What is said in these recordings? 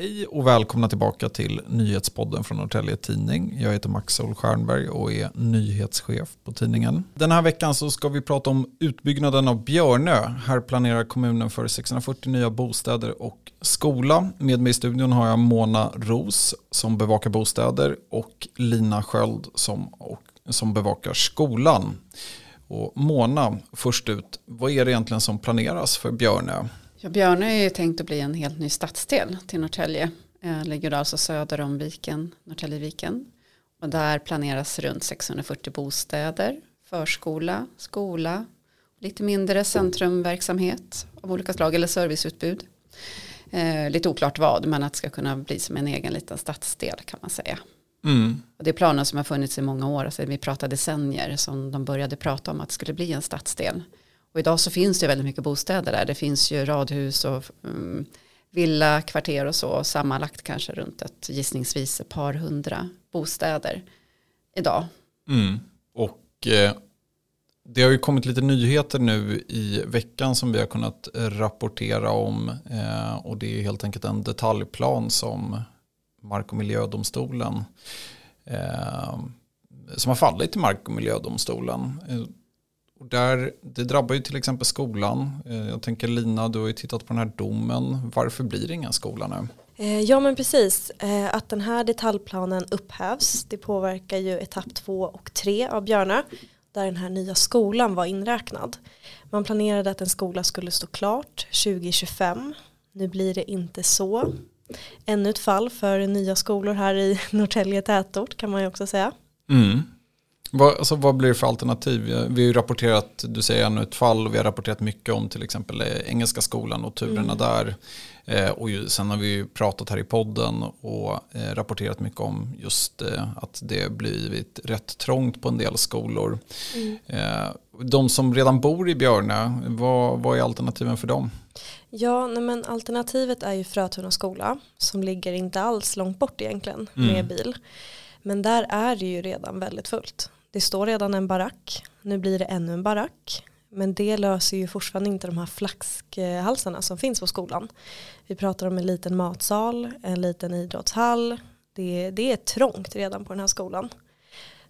Hej och välkomna tillbaka till nyhetspodden från Norrtälje Tidning. Jag heter Max Sol Stjernberg och är nyhetschef på tidningen. Den här veckan så ska vi prata om utbyggnaden av Björnö. Här planerar kommunen för 640 nya bostäder och skola. Med mig i studion har jag Mona Ros som bevakar bostäder och Lina Sköld som, och, som bevakar skolan. Och Mona, först ut, vad är det egentligen som planeras för Björnö? Ja, Björnö är ju tänkt att bli en helt ny stadsdel till Norrtälje. Eh, ligger alltså söder om viken, Norrtäljeviken. Och där planeras runt 640 bostäder, förskola, skola, lite mindre centrumverksamhet av olika slag eller serviceutbud. Eh, lite oklart vad, men att det ska kunna bli som en egen liten stadsdel kan man säga. Mm. Och det är planer som har funnits i många år, alltså vi pratar decennier som de började prata om att det skulle bli en stadsdel. Och idag så finns det väldigt mycket bostäder där. Det finns ju radhus och mm, um, villa, kvarter och så. Sammanlagt kanske runt ett gissningsvis ett par hundra bostäder idag. Mm. Och eh, det har ju kommit lite nyheter nu i veckan som vi har kunnat rapportera om. Eh, och det är helt enkelt en detaljplan som Mark och miljödomstolen eh, som har fallit till Mark och miljödomstolen. Eh, och där, det drabbar ju till exempel skolan. Eh, jag tänker Lina, du har ju tittat på den här domen. Varför blir det ingen skola nu? Eh, ja men precis, eh, att den här detaljplanen upphävs det påverkar ju etapp två och tre av Björnö där den här nya skolan var inräknad. Man planerade att en skola skulle stå klart 2025. Nu blir det inte så. Ännu ett fall för nya skolor här i Norrtälje tätort kan man ju också säga. Mm. Vad, alltså, vad blir det för alternativ? Vi har ju rapporterat, du säger ännu ett fall, vi har rapporterat mycket om till exempel eh, Engelska skolan och turerna mm. där. Eh, och ju, sen har vi ju pratat här i podden och eh, rapporterat mycket om just eh, att det blivit rätt trångt på en del skolor. Mm. Eh, de som redan bor i Björne, vad, vad är alternativen för dem? Ja, nej men alternativet är ju Frötuna skola som ligger inte alls långt bort egentligen med mm. bil. Men där är det ju redan väldigt fullt. Det står redan en barack, nu blir det ännu en barack. Men det löser ju fortfarande inte de här flaskhalsarna som finns på skolan. Vi pratar om en liten matsal, en liten idrottshall. Det, det är trångt redan på den här skolan.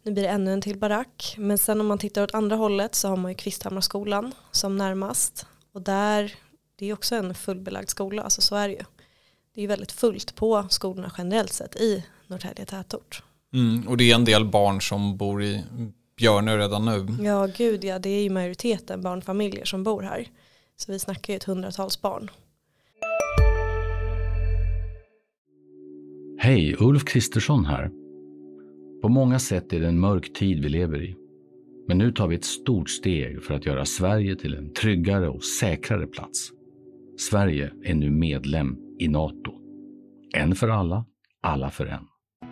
Nu blir det ännu en till barack. Men sen om man tittar åt andra hållet så har man ju Kvisthammarskolan som närmast. Och där, det är också en fullbelagd skola, alltså så är det ju. Det är ju väldigt fullt på skolorna generellt sett i Norrtälje tätort. Mm, och det är en del barn som bor i Björnö redan nu. Ja, gud ja, det är ju majoriteten barnfamiljer som bor här. Så vi snackar ju ett hundratals barn. Hej, Ulf Kristersson här. På många sätt är det en mörk tid vi lever i. Men nu tar vi ett stort steg för att göra Sverige till en tryggare och säkrare plats. Sverige är nu medlem i Nato. En för alla, alla för en.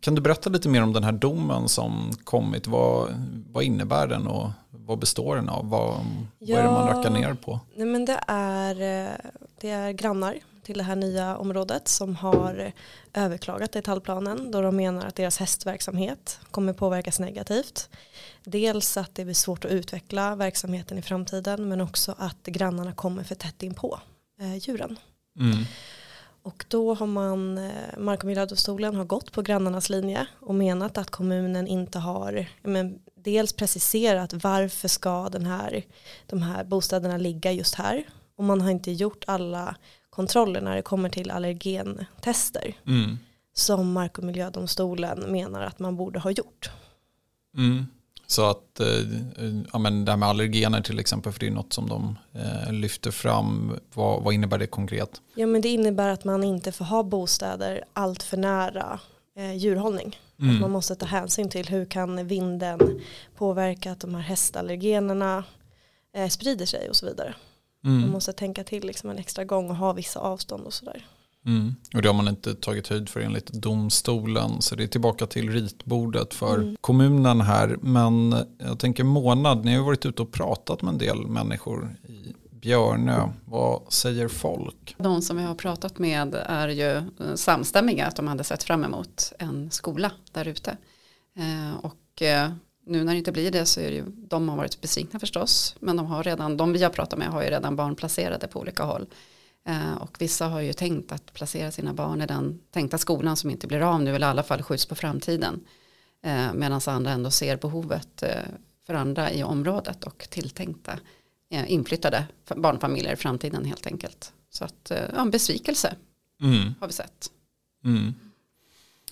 Kan du berätta lite mer om den här domen som kommit? Vad, vad innebär den och vad består den av? Vad, ja, vad är det man rackar ner på? Nej men det, är, det är grannar till det här nya området som har överklagat detaljplanen då de menar att deras hästverksamhet kommer påverkas negativt. Dels att det blir svårt att utveckla verksamheten i framtiden men också att grannarna kommer för tätt in på eh, djuren. Mm. Och då har man, eh, Mark och miljödomstolen har gått på grannarnas linje och menat att kommunen inte har men, dels preciserat varför ska den här, de här bostäderna ligga just här. Och man har inte gjort alla kontroller när det kommer till allergentester. Mm. Som Mark och miljödomstolen menar att man borde ha gjort. Mm. Så att eh, ja, men det här med allergener till exempel, för det är något som de eh, lyfter fram. Vad, vad, innebär det konkret? Ja men det innebär att man inte får ha bostäder allt för nära eh, djurhållning. Mm. Att man måste ta hänsyn till hur kan vinden påverka att de här hästallergenerna eh, sprider sig och så vidare. Mm. Man måste tänka till liksom en extra gång och ha vissa avstånd och sådär. Mm. Och det har man inte tagit höjd för enligt domstolen. Så det är tillbaka till ritbordet för mm. kommunen här. Men jag tänker månad, ni har varit ute och pratat med en del människor i Björnö. Vad säger folk? De som vi har pratat med är ju eh, samstämmiga att de hade sett fram emot en skola där ute. Eh, och eh, nu när det inte blir det så är det ju, de har varit besvikna förstås. Men de, har redan, de vi har pratat med har ju redan barn placerade på olika håll. Och vissa har ju tänkt att placera sina barn i den tänkta skolan som inte blir av nu eller i alla fall skjuts på framtiden. Medan andra ändå ser behovet för andra i området och tilltänkta Eh, inflyttade barnfamiljer i framtiden helt enkelt. Så att, eh, ja, en besvikelse mm. har vi sett. Mm.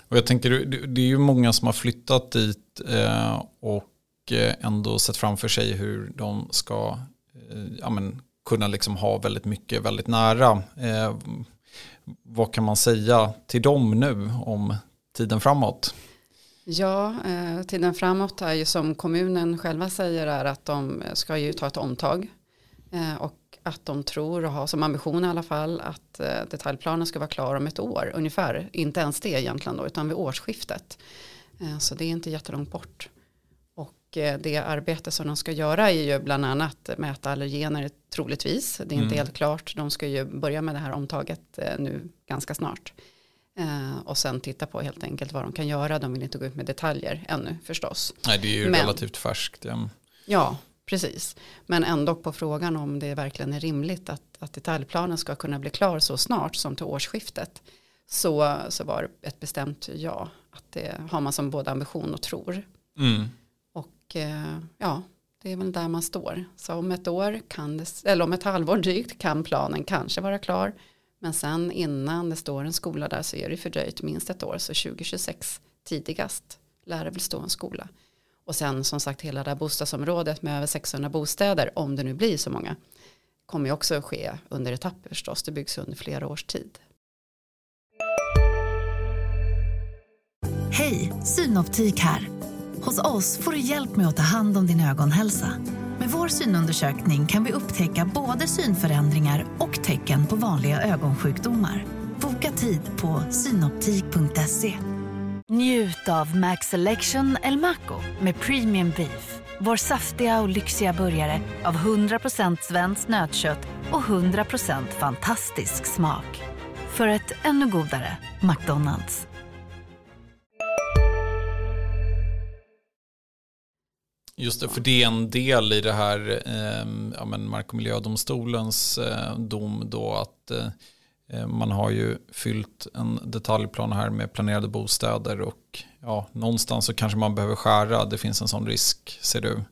Och jag tänker, det är ju många som har flyttat dit eh, och ändå sett framför sig hur de ska ja, men, kunna liksom ha väldigt mycket väldigt nära. Eh, vad kan man säga till dem nu om tiden framåt? Ja, eh, tiden framåt är ju som kommunen själva säger är att de ska ju ta ett omtag eh, och att de tror och har som ambition i alla fall att eh, detaljplanen ska vara klar om ett år ungefär. Inte ens det egentligen då utan vid årsskiftet. Eh, så det är inte jättelångt bort. Eh, det arbete som de ska göra är ju bland annat mäta allergener troligtvis. Det är inte mm. helt klart. De ska ju börja med det här omtaget eh, nu ganska snart. Eh, och sen titta på helt enkelt vad de kan göra. De vill inte gå ut med detaljer ännu förstås. Nej, det är ju Men, relativt färskt. Ja. ja, precis. Men ändå på frågan om det verkligen är rimligt att, att detaljplanen ska kunna bli klar så snart som till årsskiftet. Så, så var det ett bestämt ja. Att det har man som både ambition och tror. Mm. Och eh, ja, det är väl där man står. Så om ett år kan det, eller om ett halvår drygt kan planen kanske vara klar. Men sen innan det står en skola där så är det fördröjt minst ett år. Så 2026 tidigast lär det väl stå en skola. Och sen som sagt hela det här bostadsområdet med över 600 bostäder, om det nu blir så många, kommer ju också ske under etapper förstås. Det byggs under flera års tid. Hej, Synoptik här. Hos oss får du hjälp med att ta hand om din ögonhälsa. Med vår synundersökning kan vi upptäcka både synförändringar och tecken på vanliga ögonsjukdomar. Boka tid på synoptik.se. Njut av Max Selection El Maco med Premium Beef. Vår saftiga och lyxiga burgare av 100% svenskt nötkött och 100% fantastisk smak. För ett ännu godare McDonalds. Just det, för det är en del i det här eh, ja, men mark och miljödomstolens eh, dom då att eh, man har ju fyllt en detaljplan här med planerade bostäder och ja, någonstans så kanske man behöver skära. Det finns en sån risk, ser du?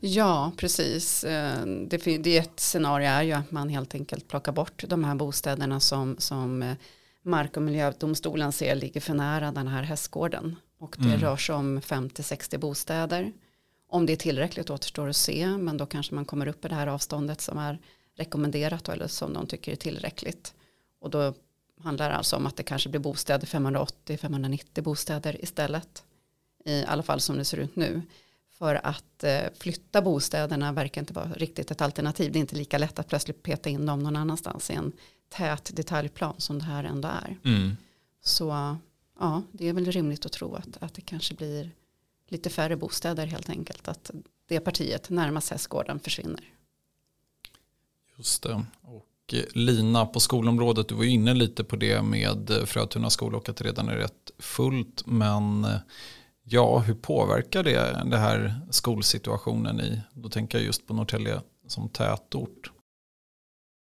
Ja, precis. Eh, det, det är ett scenario är ju att man helt enkelt plockar bort de här bostäderna som, som eh, mark och miljödomstolen ser ligger för nära den här hästgården. Och det mm. rör sig om 50-60 bostäder. Om det är tillräckligt återstår att se, men då kanske man kommer upp i det här avståndet som är rekommenderat eller som de tycker är tillräckligt. Och då handlar det alltså om att det kanske blir bostäder 580-590 bostäder istället. I alla fall som det ser ut nu. För att eh, flytta bostäderna verkar inte vara riktigt ett alternativ. Det är inte lika lätt att plötsligt peta in dem någon annanstans i en tät detaljplan som det här ändå är. Mm. Så ja, det är väl rimligt att tro att, att det kanske blir lite färre bostäder helt enkelt. Att det partiet närmast hästgården försvinner. Just det. Och eh, Lina, på skolområdet, du var ju inne lite på det med eh, Frötuna skola och att det redan är rätt fullt. Men eh, ja, hur påverkar det, det här skolsituationen i, då tänker jag just på Norrtälje som tätort?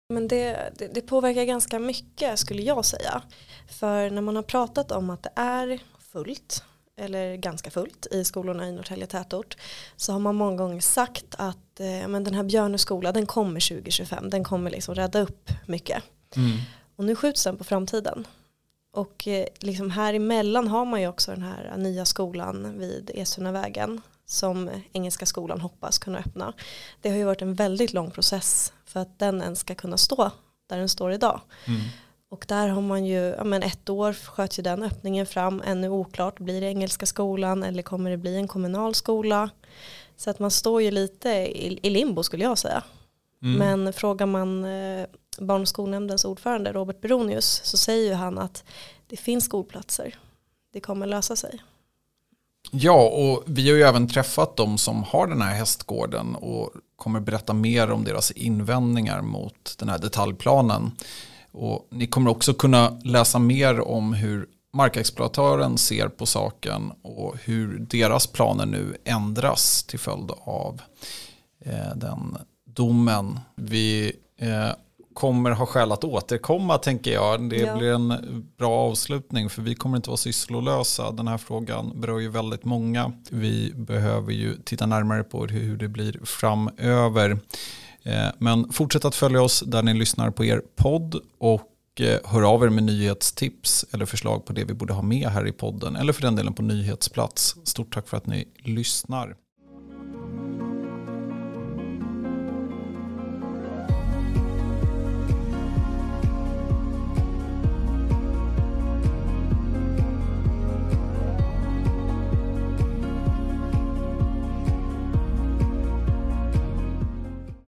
Men det, det, det, påverkar ganska mycket skulle jag säga. För när man har pratat om att det är fullt eller ganska fullt i skolorna i Norrtälje tätort så har man många gånger sagt att eh, men den här Björneskola den kommer 2025 den kommer liksom rädda upp mycket. Mm. och nu skjuts den på framtiden. Och eh, liksom här emellan har man ju också den här nya skolan vid Esunavägen som Engelska skolan hoppas kunna öppna. Det har ju varit en väldigt lång process för att den ens ska kunna stå där den står idag. Mm. Och där har man ju, ja men ett år sköt ju den öppningen fram, ännu oklart, blir det engelska skolan eller kommer det bli en kommunal skola? Så att man står ju lite i, i limbo skulle jag säga. Mm. Men frågar man eh, barn och skolnämndens ordförande Robert Beronius så säger ju han att det finns skolplatser. Det kommer lösa sig. Ja, och vi har ju även träffat de som har den här hästgården och kommer berätta mer om deras invändningar mot den här detaljplanen. Och ni kommer också kunna läsa mer om hur markexploatören ser på saken och hur deras planer nu ändras till följd av eh, den domen. Vi eh, kommer ha skäl att återkomma tänker jag. Det ja. blir en bra avslutning för vi kommer inte vara sysslolösa. Den här frågan berör ju väldigt många. Vi behöver ju titta närmare på hur det blir framöver. Eh, men fortsätt att följa oss där ni lyssnar på er podd och eh, hör av er med nyhetstips eller förslag på det vi borde ha med här i podden eller för den delen på nyhetsplats. Stort tack för att ni lyssnar.